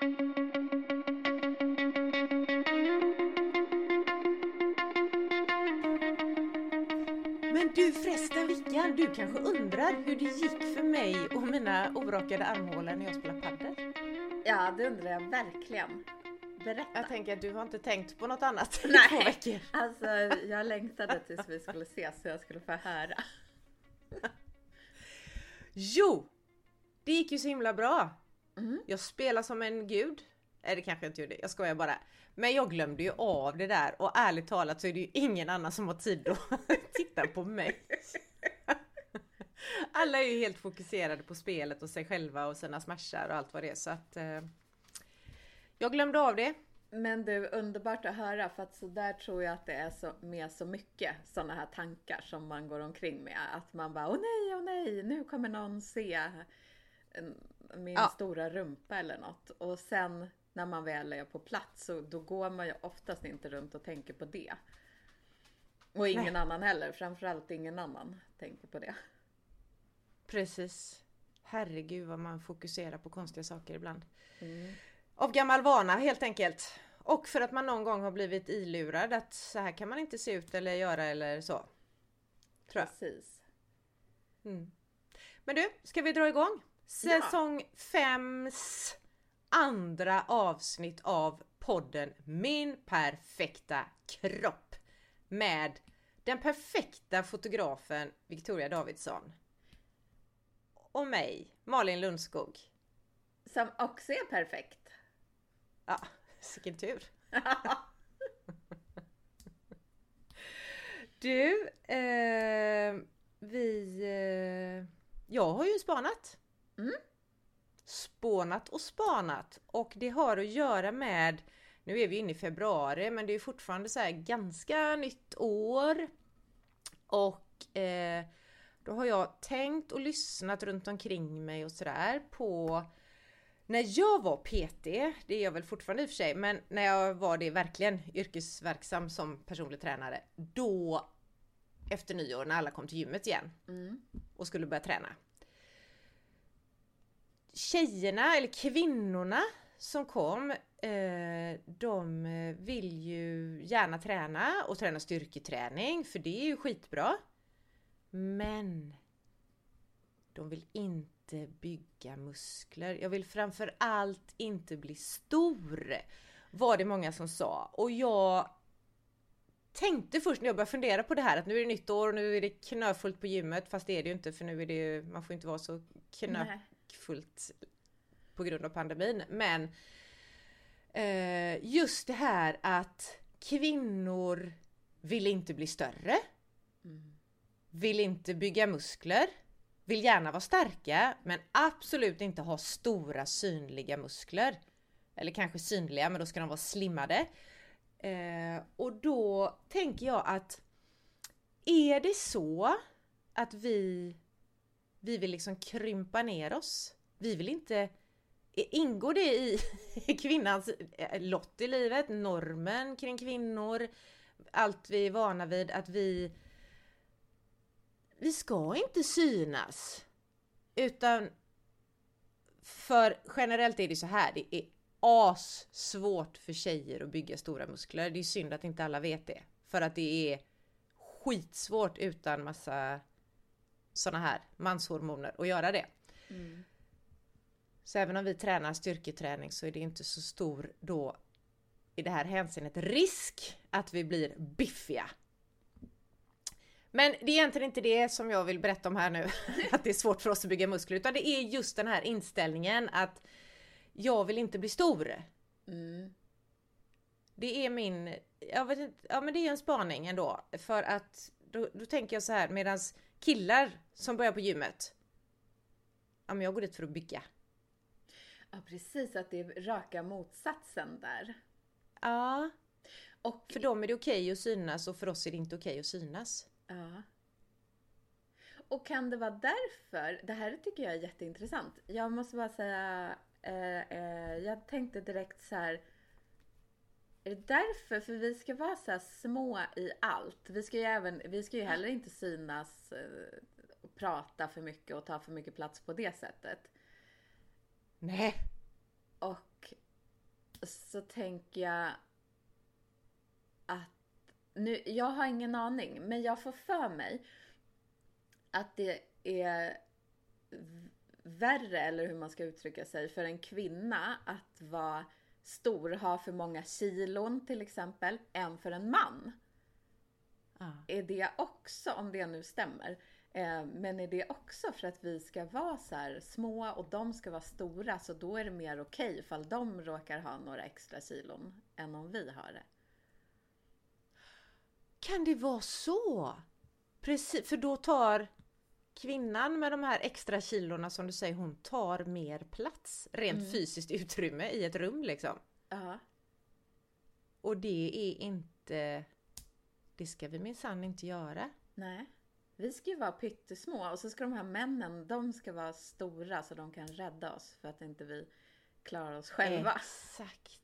Men du förresten Vickan, du kanske undrar hur det gick för mig och mina orakade armhålor när jag spelade padel? Ja, det undrar jag verkligen. Berätta. Jag tänker att du har inte tänkt på något annat i Nej. två veckor. Alltså, jag längtade tills vi skulle ses så jag skulle få höra. Jo! Det gick ju så himla bra. Mm. Jag spelar som en gud. Nej det kanske jag inte gjorde, jag skojar bara. Men jag glömde ju av det där och ärligt talat så är det ju ingen annan som har tid att titta på mig. Alla är ju helt fokuserade på spelet och sig själva och sina smashar och allt vad det är så att eh, Jag glömde av det. Men du, underbart att höra för att så där tror jag att det är så, med så mycket sådana här tankar som man går omkring med. Att man bara, åh nej, åh nej, nu kommer någon se min Ja. stora rumpa eller något. Och sen när man väl är på plats så då går man ju oftast inte runt och tänker på det. Och ingen Nej. annan heller, framförallt ingen annan tänker på det. Precis. Herregud vad man fokuserar på konstiga saker ibland. Mm. Av gammal vana helt enkelt. Och för att man någon gång har blivit ilurad att så här kan man inte se ut eller göra eller så. Tror jag. Precis. Mm. Men du, ska vi dra igång? Ja. Säsong 5s andra avsnitt av podden Min perfekta kropp. Med den perfekta fotografen Victoria Davidsson. Och mig, Malin Lundskog. Som också är perfekt. Ja, vilken tur. Du, eh, vi... Eh, jag har ju spanat. Mm. Spånat och spanat och det har att göra med nu är vi inne i februari men det är fortfarande så ganska nytt år. Och eh, då har jag tänkt och lyssnat runt omkring mig och sådär på när jag var PT, det är jag väl fortfarande i och för sig, men när jag var det verkligen yrkesverksam som personlig tränare, då efter nyår när alla kom till gymmet igen Mm. och skulle börja träna. Tjejerna eller kvinnorna som kom, eh, de eh, vill ju gärna träna och träna styrketräning för det är ju skitbra. Men de vill inte bygga muskler. Jag vill framförallt inte bli stor. Var det många som sa. Och jag tänkte först när jag började fundera på det här att nu är det nytt år och nu är det knöfullt på gymmet. Fast det är det ju inte för nu är det ju, man får inte vara så knö Nej fullt på grund av pandemin. Men eh, just det här att kvinnor vill inte bli större, Mm. vill inte bygga muskler, vill gärna vara starka men absolut inte ha stora synliga muskler. Eller kanske synliga men då ska de vara slimmade. Eh, och då tänker jag att är det så att vi, vi vill liksom krympa ner oss? Vi vill inte Ingår det i kvinnans eh, lott i livet, normen kring kvinnor, allt vi är vana vid att vi vi ska inte synas. Utan för generellt är det så här, det är as svårt för tjejer att bygga stora muskler. Det är synd att inte alla vet det. För att det är skitsvårt utan massa såna här manshormoner att göra det. Mm. Så även om vi tränar styrketräning så är det inte så stor då i det här hänseendet risk att vi blir biffiga. Men det är egentligen inte det som jag vill berätta om här nu, att det är svårt för oss att bygga muskler, utan det är just den här inställningen att jag vill inte bli stor. Mm. Det är min, jag vet inte, ja men det är en spaning ändå. För att då, då tänker jag så här medans killar som börjar på gymmet. Ja men jag går dit för att bygga. Ja precis, att det är raka motsatsen där. Ja, Och, för dem är det okej att synas och för oss är det inte okej att synas. ja. och kan det vara därför, det här tycker jag är jätteintressant. Jag måste bara säga, eh, eh, jag tänkte direkt så här. Är det därför? För vi ska vara så här små i allt. Vi ska ju även, vi ska ju heller inte synas eh, och prata för mycket och ta för mycket plats på det sättet. Nej. Och så tänker jag att nu, jag har ingen aning, men jag får för mig att det är värre, eller hur man ska uttrycka sig, för en kvinna att vara stor, ha för många kilon till exempel, än för en man. Ja. Är det också, om det nu stämmer, eh, men är det också för att vi ska vara så här små och de ska vara stora, så då är det mer okej ifall de råkar ha några extra kilon än om vi har det? Kan det vara så? Precis, för då tar kvinnan med de här extra kilorna som du säger, hon tar mer plats, rent fysiskt utrymme i ett rum liksom. Ja. Och det är inte... Det ska vi minsann inte göra. Nej. Vi ska ju vara pyttesmå och så ska de här männen, de ska vara stora så de kan rädda oss för att inte vi klarar oss själva. Exakt.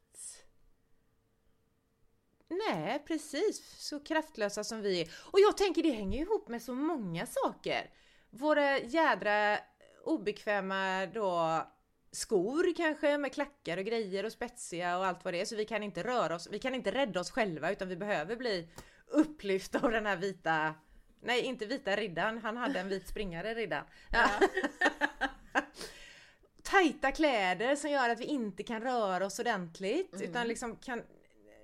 Nej, precis. Så kraftlösa som vi är. Och jag tänker det hänger ihop med så många saker. Våra jädra obekväma då skor kanske med klackar och grejer och spetsiga och allt vad det är. Så vi kan inte röra oss, vi kan inte rädda oss själva utan vi behöver bli upplyfta av den här vita Nej, inte vita riddaren. Han hade en vit springare riddaren. Ja. tajta kläder som gör att vi inte kan röra oss ordentligt Mm. utan liksom kan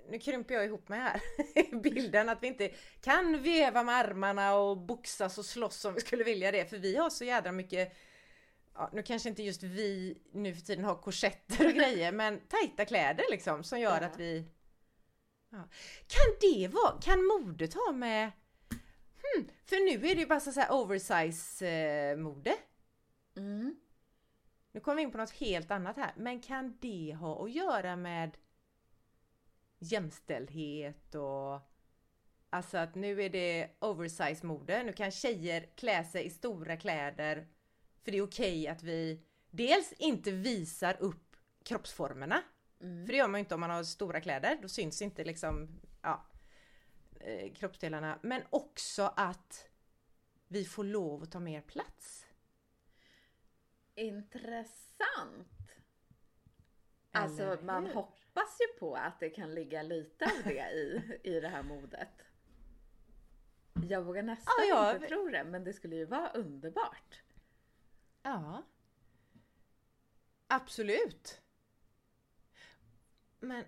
nu krymper jag ihop mig här i bilden att vi inte kan veva med armarna och boxas och slåss om vi skulle vilja det för vi har så jädra mycket ja, nu kanske inte just vi nu för tiden har korsetter och grejer men tajta kläder liksom som gör Ja. att vi ja. Kan det vara, kan modet ha med hmm, för nu är det ju bara så här oversize eh, mode Mm. nu kommer vi in på något helt annat här, men kan det ha att göra med jämställdhet och alltså att nu är det oversize mode. Nu kan tjejer klä sig i stora kläder för det är okej att vi dels inte visar upp kroppsformerna. Mm. För det gör man ju inte om man har stora kläder. Då syns inte liksom ja, eh, kroppsdelarna. Men också att vi får lov att ta mer plats. Intressant! Alltså man hur? Hoppas ju på att det kan ligga lite av det i, i det här modet. Jag vågar nästan Ja, jag- inte tro det, men det skulle ju vara underbart. Ja. Absolut. Men...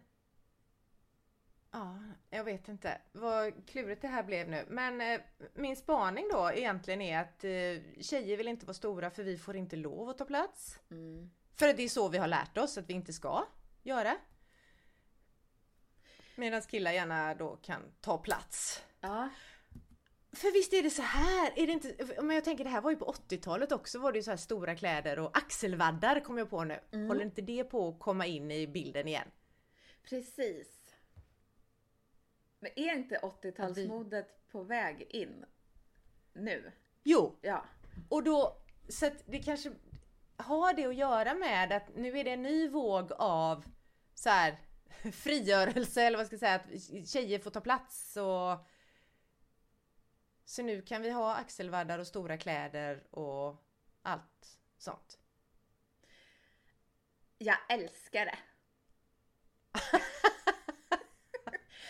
Ja, jag vet inte vad klurigt det här blev nu. Men eh, min spaning då egentligen är att eh, tjejer vill inte vara stora för vi får inte lov att ta plats. Mm. För det är så vi har lärt oss att vi inte ska göra. Medan killar gärna då kan ta plats. Ja, För visst är det så här, är det inte, men jag tänker det här var ju på 80-talet också var det ju så här stora kläder och axelvaddar kom jag på nu. Mm. Håller inte det på att komma in i bilden igen? precis. Men är inte 80-talsmodet på väg in nu? Jo, Ja. och då, så att det kanske har det att göra med att nu är det en ny våg av så här frigörelse eller vad ska jag säga, att tjejer får ta plats och så nu kan vi ha axelvaddar och stora kläder och allt sånt. Jag älskar det.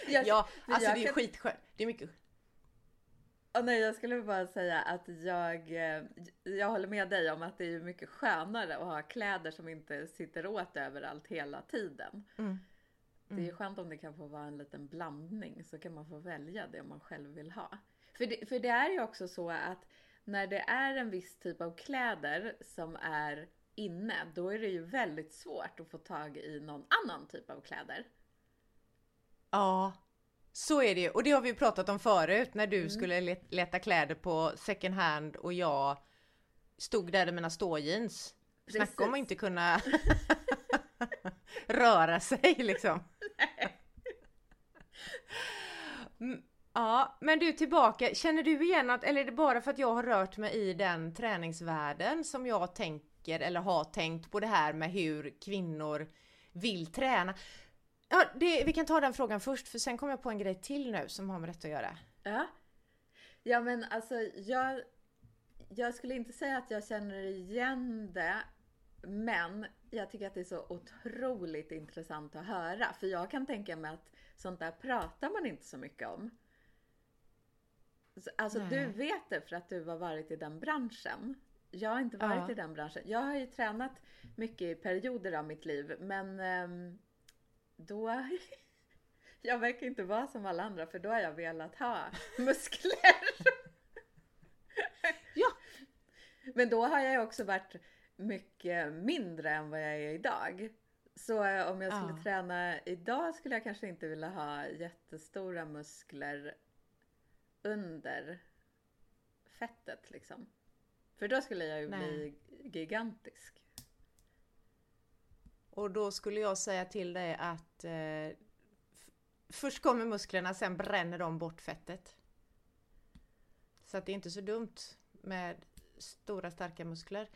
jag, Ja, alltså det är kan- skitskönt. Det är mycket Och nej, jag skulle bara säga att jag, eh, jag håller med dig om att det är mycket skönare att ha kläder som inte sitter åt överallt hela tiden. Mm. Det är ju skönt om det kan få vara en liten blandning så kan man få välja det man själv vill ha. För det, för det är ju också så att när det är en viss typ av kläder som är inne, då är det ju väldigt svårt att få tag i någon annan typ av kläder. Ja, så är det ju. Och det har vi ju pratat om förut när Mm. du skulle let- leta kläder på second hand och jag stod där i mina ståjeans. Snacka om att inte kunna röra sig liksom. Mm, Ja, men du tillbaka. Känner du igen att, eller är det bara för att jag har rört mig i den träningsvärlden som jag tänker eller har tänkt på det här med hur kvinnor vill träna? Ja, det, vi kan ta den frågan först för sen kommer jag på en grej till nu som har med detta att göra. Ja. Ja men alltså jag, jag skulle inte säga att jag känner igen det. Men jag tycker att det är så otroligt intressant att höra. För jag kan tänka mig att sånt där pratar man inte så mycket om. Alltså Nej. du vet det för att du har varit i den branschen. Jag har inte varit Ja. i den branschen. Jag har ju tränat mycket i perioder av mitt liv men ehm, då... Jag verkar inte vara som alla andra för då har jag velat ha muskler. Ja. Men då har jag ju också varit mycket mindre än vad jag är idag. Så eh, om jag skulle Ja. träna idag skulle jag kanske inte vilja ha jättestora muskler under fettet liksom. För då skulle jag ju Nej. bli gigantisk. Och då skulle jag säga till dig att eh, först kommer musklerna, sen bränner de bort fettet. Så att det är inte så dumt med stora starka muskler.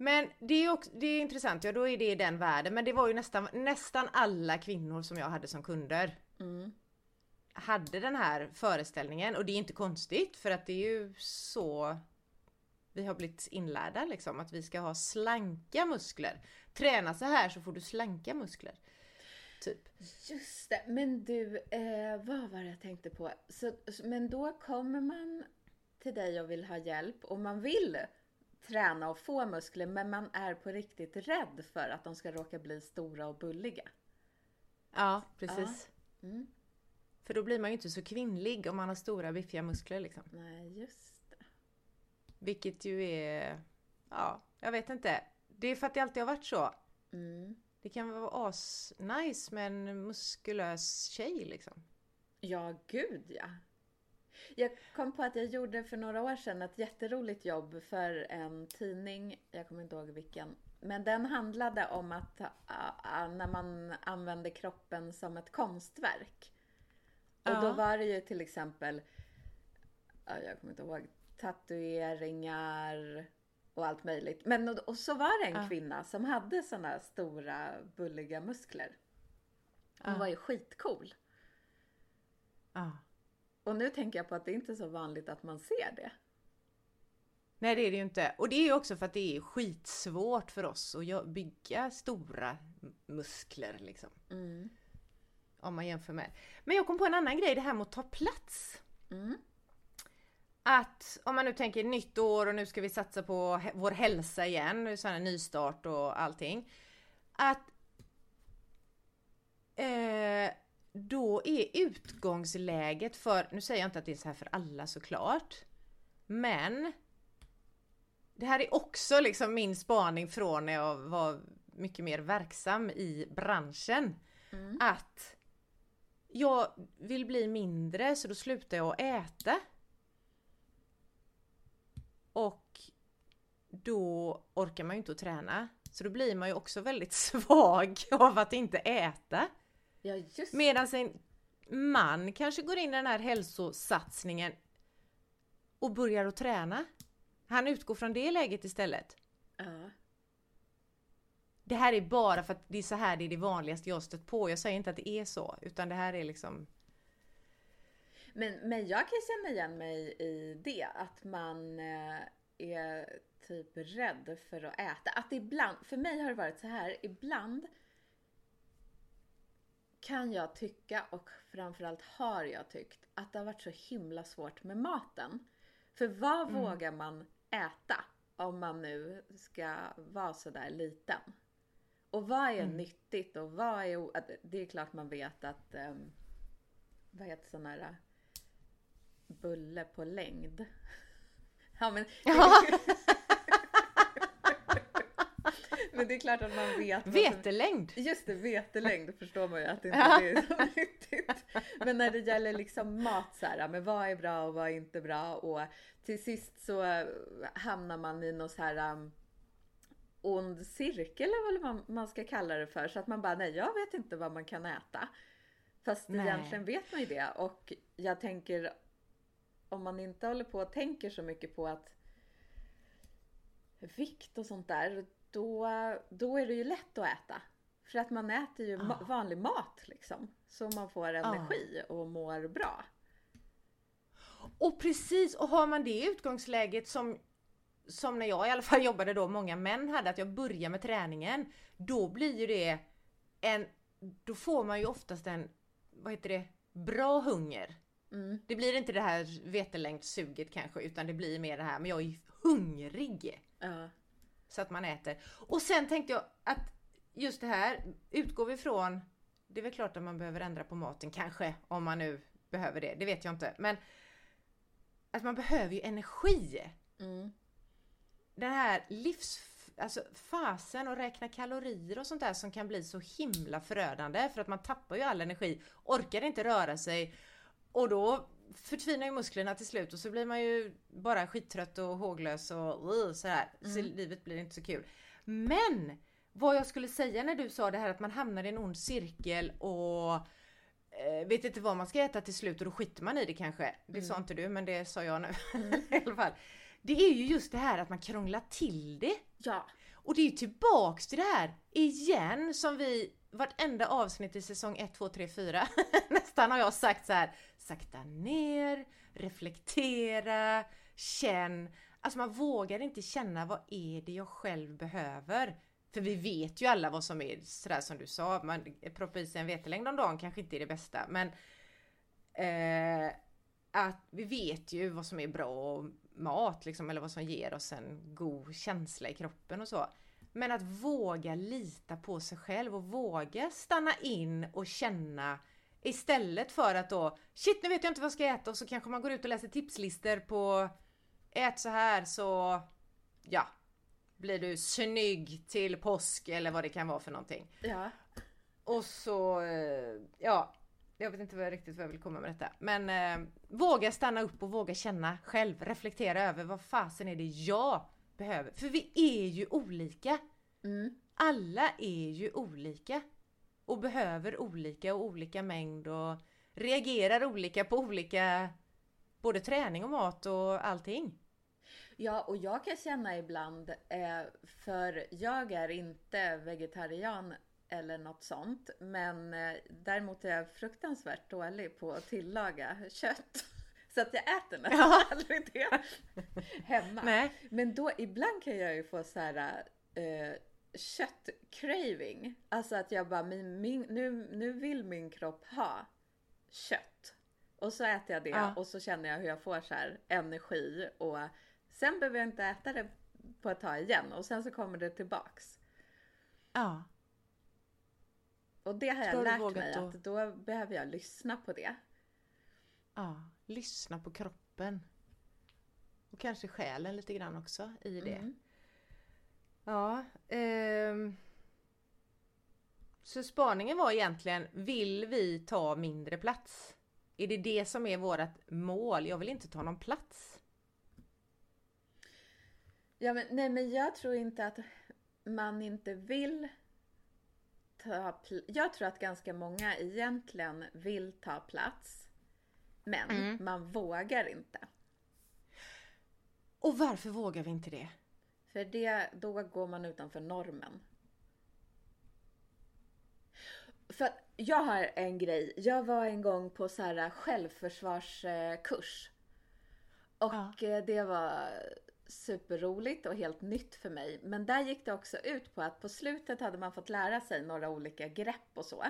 Men det är också, det är intressant, ja då är det i den världen. Men det var ju nästan, nästan alla kvinnor som jag hade som kunder Mm. hade den här föreställningen och det är inte konstigt för att det är ju så vi har blivit inlärda liksom att vi ska ha slanka muskler. Träna så här så får du slanka muskler. Typ. Just det, men du, eh, vad var det jag tänkte på? Så, men då kommer man till dig och vill ha hjälp och man vill träna och få muskler men man är på riktigt rädd för att de ska råka bli stora och bulliga. Ja, precis. Mm. För då blir man ju inte så kvinnlig om man har stora biffiga muskler liksom. Nej, just det. Vilket ju är, ja, jag vet inte. Det är för att det alltid har varit så. Mm. Det kan vara asnice med en muskulös tjej liksom. Ja, gud ja. Jag kom på att jag gjorde för några år sedan ett jätteroligt jobb för en tidning, jag kommer inte ihåg vilken. Men den handlade om att äh, när man använder kroppen som ett konstverk. Och då Ja. var det ju till exempel, ja, jag kommer inte ihåg, tatueringar och allt möjligt. Men och, och så var det en Ja. kvinna som hade såna stora bulliga muskler. Hon Ja. var ju skitcool. Ja. Och nu tänker jag på att det inte är så vanligt att man ser det. Nej det är det ju inte. Och det är ju också för att det är skitsvårt för oss att bygga stora muskler liksom. Mm. Om man jämför med. Men jag kom på en annan grej, det här med att ta plats. Mm. Att om man nu tänker nytt år och nu ska vi satsa på vår hälsa igen, sån här nystart och allting. Att eh, då är utgångsläget för, nu säger jag inte att det är så här för alla såklart. Men det här är också liksom min spaning från när jag var mycket mer verksam i branschen. Mm. Att jag vill bli mindre så då slutar jag att äta. Och då orkar man ju inte att träna. Så då blir man ju också väldigt svag av att inte äta. Ja, just Medan en man kanske går in i den här hälsosatsningen och börjar att träna. Han utgår från det läget istället. ja. Det här är bara för att det är så här det är det vanligaste jag stött på. Jag säger inte att det är så, utan det här är liksom... men, men jag kan känna igen mig i det. Att man eh, är typ rädd för att äta. Att ibland, för mig har det varit så här, ibland kan jag tycka och framförallt har jag tyckt att det har varit så himla svårt med maten. För vad Mm. vågar man äta om man nu ska vara sådär liten? Och vad är Mm. nyttigt och vad är... Det är klart man vet att... Um, vad heter sån här... uh, Bulle på längd. Ja men... men det är klart att man vet vad som- Vetelängd! Just det, vetelängd förstår man ju att det inte är så nyttigt. Men när det gäller liksom mat så här, men vad är bra och vad är inte bra och till sist så eh, hamnar man i någon så här um, ond cirkel eller vad man- man ska kalla det för. Så att man bara, nej jag vet inte vad man kan äta. Fast Nej. egentligen vet man ju det och jag tänker om man inte håller på och tänker så mycket på att vikt och sånt där, då, då är det ju lätt att äta. För att man äter ju Ja. vanlig mat liksom. Så man får energi och mår bra. Och precis, och har man det utgångsläget som, som när jag i alla fall jobbade då, många män hade, att jag börjar med träningen. Då blir ju det en, då får man ju oftast en, vad heter det, bra hunger. Mm. Det blir inte det här vetelängdssuget kanske utan det blir mer det här, men jag är hungrig. Ja. Så att man äter. Och sen tänkte jag att just det här, utgår vi från, det är väl klart att man behöver ändra på maten kanske, om man nu behöver det, det vet jag inte. Men att man behöver ju energi. Mm. Den här livs... Alltså fasen och räkna kalorier och sånt där som kan bli så himla förödande för att man tappar ju all energi, orkar inte röra sig och då förtvinar ju musklerna till slut och så blir man ju bara skittrött och håglös och uh, så här. Så livet blir inte så kul. Men vad jag skulle säga när du sa det här att man hamnar i en ond cirkel och eh, vet inte vad man ska äta till slut och då skiter man i det kanske. Det sa inte du men det sa jag nu i alla fall. Det är ju just det här att man krånglar till det. Ja. Och det är tillbaks till det här igen som vi vartenda avsnitt i säsong 1, 2, 3, 4 nästan har jag sagt så här. Sakta ner, reflektera, känn. Alltså man vågar inte känna vad är det jag själv behöver. För vi vet ju alla vad som är sådär som du sa, man proppar i sig en vetelängd om dagen kanske inte är det bästa men eh, att vi vet ju vad som är bra mat liksom, eller vad som ger oss en god känsla i kroppen och så. Men att våga lita på sig själv och våga stanna in och känna istället för att då shit nu vet jag inte vad jag ska äta och så kanske man går ut och läser tipslister på ät så här så ja blir du snygg till påsk eller vad det kan vara för någonting. Ja. Och så, eh, ja, jag vet inte vad, riktigt vad jag vill komma med detta. Men eh, våga stanna upp och våga känna själv, reflektera över vad fasen är det jag behöver. För vi är ju olika. Mm. Alla är ju olika. Och behöver olika och olika mängd och reagerar olika på olika både träning och mat och allting. Ja, och jag kan känna ibland, eh, för jag är inte vegetarian eller något sånt, men eh, däremot är jag fruktansvärt dålig på att tillaga kött. Så att jag äter nästan Ja. aldrig det hemma. Nej. Men då ibland kan jag ju få så här eh, köttcraving. Alltså att jag bara, min, min, nu, nu vill min kropp ha kött. Och så äter jag det Ja. och så känner jag hur jag får så här energi och sen behöver jag inte äta det på ett tag igen och sen så kommer det tillbaks. Ja. Och det har jag du lärt mig att då behöver jag lyssna på det. Ja. Lyssna på kroppen. Och kanske själen lite grann också i det. Mm. Ja. ehm. Så spaningen var egentligen, vill vi ta mindre plats? Är det det som är vårt mål? Jag vill inte ta någon plats. Ja, men, nej, men jag tror inte att man inte vill ta pl- Jag tror att ganska många egentligen vill ta plats. Men Mm. man vågar inte. Och varför vågar vi inte det? För det, då går man utanför normen. För jag har en grej. Jag var en gång på så här självförsvarskurs. Och Ja. eh, det var superroligt och helt nytt för mig. Men där gick det också ut på att på slutet hade man fått lära sig några olika grepp och så.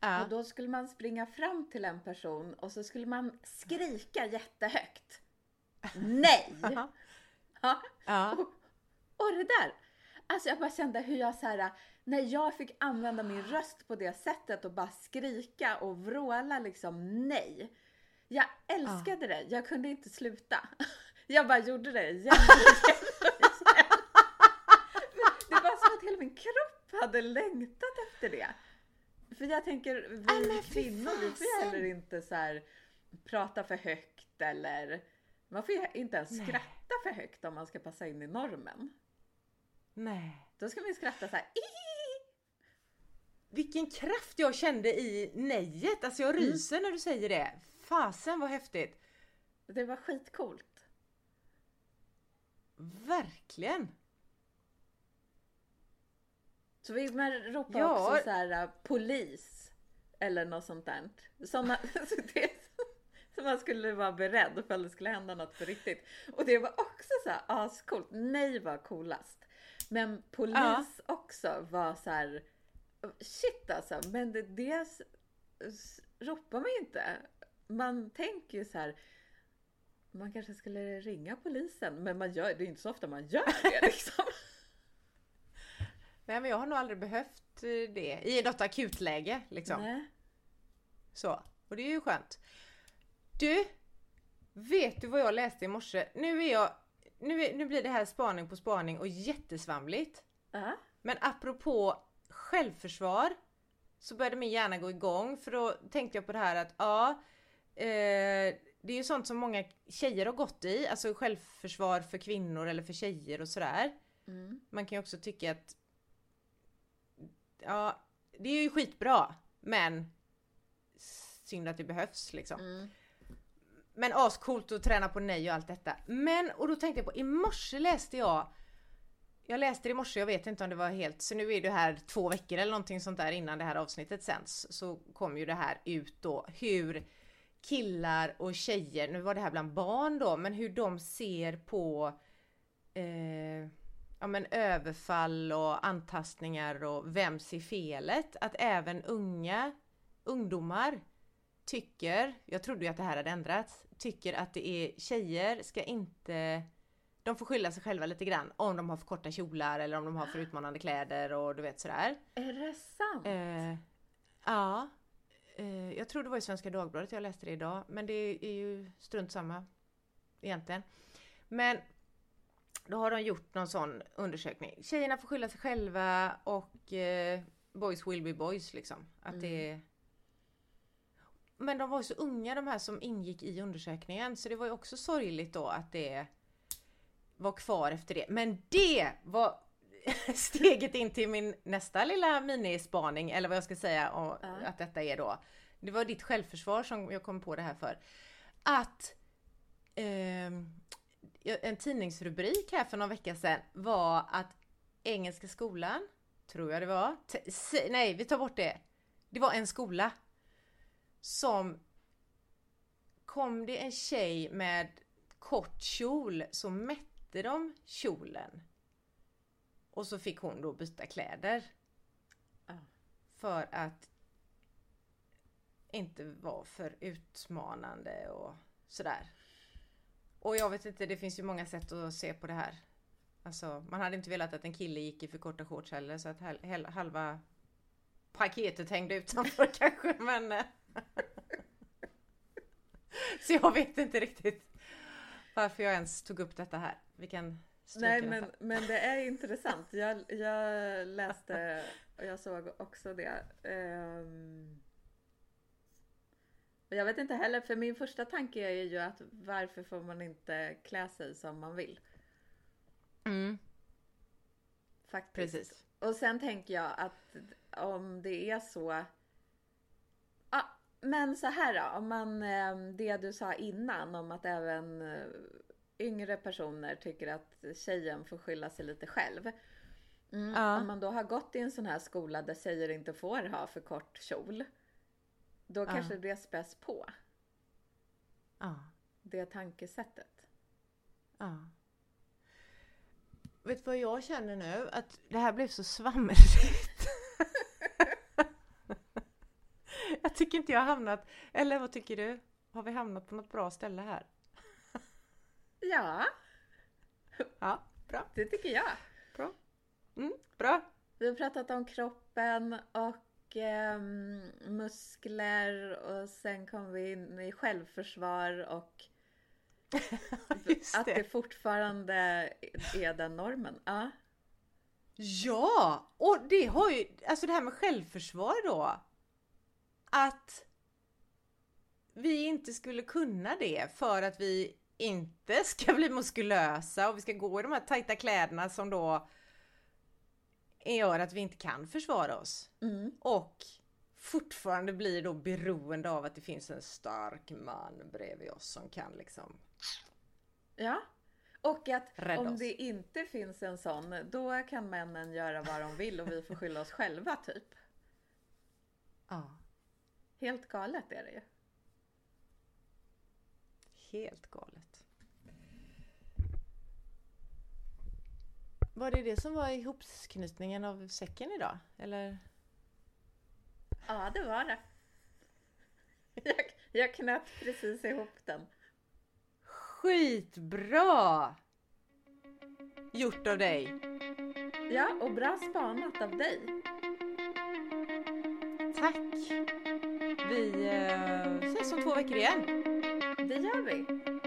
Ja. Och då skulle man springa fram till en person och så skulle man skrika jättehögt. Nej! Ja. Och, och det där! Alltså jag bara kände hur jag så här, när jag fick använda min röst på det sättet och bara skrika och vråla liksom nej. Jag älskade det, jag kunde inte sluta. Jag bara gjorde det igen. Det var som att hela min kropp hade längtat efter det. För jag tänker, vi fy kvinnor vi får heller inte så här prata för högt eller man får ju inte ens Nej. skratta för högt om man ska passa in i normen. Nej. Då ska man skratta så här. Vilken kraft jag kände i nejet. Alltså jag ryser när du säger det. Fasen vad häftigt. Det var skitcoolt. Verkligen. Så vill man ropa Ja. också så här äh, polis eller något sånt där. Såna, så det, Man skulle vara beredd ifall det skulle hända något på riktigt. Och det var också så här ascoolt. Nej var coolast. Men polis Ja. också var så här. Shit alltså, men det, det ropar man ju inte. Man tänker ju så här. Man kanske skulle ringa polisen, men man gör det är inte så ofta man gör det liksom. Nej men jag har nog aldrig behövt eh, det i något akutläge liksom. Nej. Så. Och det är ju skönt. Du! Vet du vad jag läste i morse? Nu är jag... Nu, är, nu blir det här spaning på spaning och jättesvamligt. Ja. Men apropå självförsvar så började min hjärna gå igång för då tänkte jag på det här att ja, eh, det är ju sånt som många tjejer har gått i, alltså självförsvar för kvinnor eller för tjejer och sådär. Mm. Man kan ju också tycka att ja, det är ju skitbra, men synd att det behövs liksom. Mm. Men ascoolt att träna på nej och allt detta. Men, och då tänkte jag på, i morse läste jag jag läste det i morse, jag vet inte om det var helt, så nu är det här två veckor eller någonting sånt där innan det här avsnittet sänds. Så kom ju det här ut då, hur killar och tjejer, nu var det här bland barn då, men hur de ser på eh, ja, men överfall och antastningar och vem ser felet? Att även unga ungdomar tycker, jag trodde ju att det här hade ändrats, tycker att det är tjejer ska inte de får skylla sig själva lite grann om de har för korta kjolar eller om de har för utmanande kläder och du vet sådär. Är det sant? Eh, ja. Eh, jag tror det var i Svenska Dagbladet jag läste det idag. Men det är ju strunt samma egentligen. Men då har de gjort någon sån undersökning. Tjejerna får skylla sig själva och eh, boys will be boys liksom. Att det är... Men de var ju så unga de här som ingick i undersökningen så det var ju också sorgligt då att det var kvar efter det. Men det var steget in till min nästa lilla minispaning eller vad jag ska säga och Ja. att detta är då. Det var ditt självförsvar som jag kom på det här för. Att ehm, en tidningsrubrik här för någon vecka sedan var att Engelska skolan, tror jag det var, nej vi tar bort det. Det var en skola som kom det en tjej med kort kjol så mätte de kjolen. Och så fick hon då byta kläder. För att inte vara för utmanande och sådär. Och jag vet inte, det finns ju många sätt att se på det här. Alltså, man hade inte velat att en kille gick i för korta shorts heller så att halva paketet hängde utanför kanske men... eh, så jag vet inte riktigt varför jag ens tog upp detta här. Vi kan Nej detta. men, men det är intressant. Jag, jag läste och jag såg också det. Ehm, och jag vet inte heller, för min första tanke är ju att varför får man inte klä sig som man vill? Mm, Faktiskt. precis. Och sen tänker jag att om det är så. Ja, men så här då, om man eh, det du sa innan om att även eh, yngre personer tycker att tjejen får skylla sig lite själv. Mm, Ja. Om man då har gått i en sån här skola där tjejer inte får ha för kort kjol. Då kanske det späs på Ja. det tankesättet. Ja. Vet du vad jag känner nu? Att det här blev så svamrigt. jag tycker inte jag har hamnat, eller vad tycker du? Har vi hamnat på något bra ställe här? Ja, Ja, bra. det tycker jag. Bra. Mm, bra. Vi har pratat om kroppen och ehm, muskler och sen kom vi in i självförsvar och Just att det det. fortfarande är den normen. Ja, Ja! Och det har ju, alltså det här med självförsvar då. Att vi inte skulle kunna det för att vi inte ska bli muskulösa och vi ska gå i de här tajta kläderna som då gör att vi inte kan försvara oss. mm. Och fortfarande blir då beroende av att det finns en stark man bredvid oss som kan liksom ja. Och att Rädda om oss. det inte finns en sån, då kan männen göra vad de vill och vi får skylla oss själva typ. Ja. Helt galet är det ju. Helt galet. Var det det som var ihopknytningen av säcken idag? Eller? Ja, det var det. Jag, jag knöt precis ihop den. Skitbra! Gjort av dig. Ja, och bra spanat av dig. Tack! Vi eh, ses om två veckor igen. Det gör vi.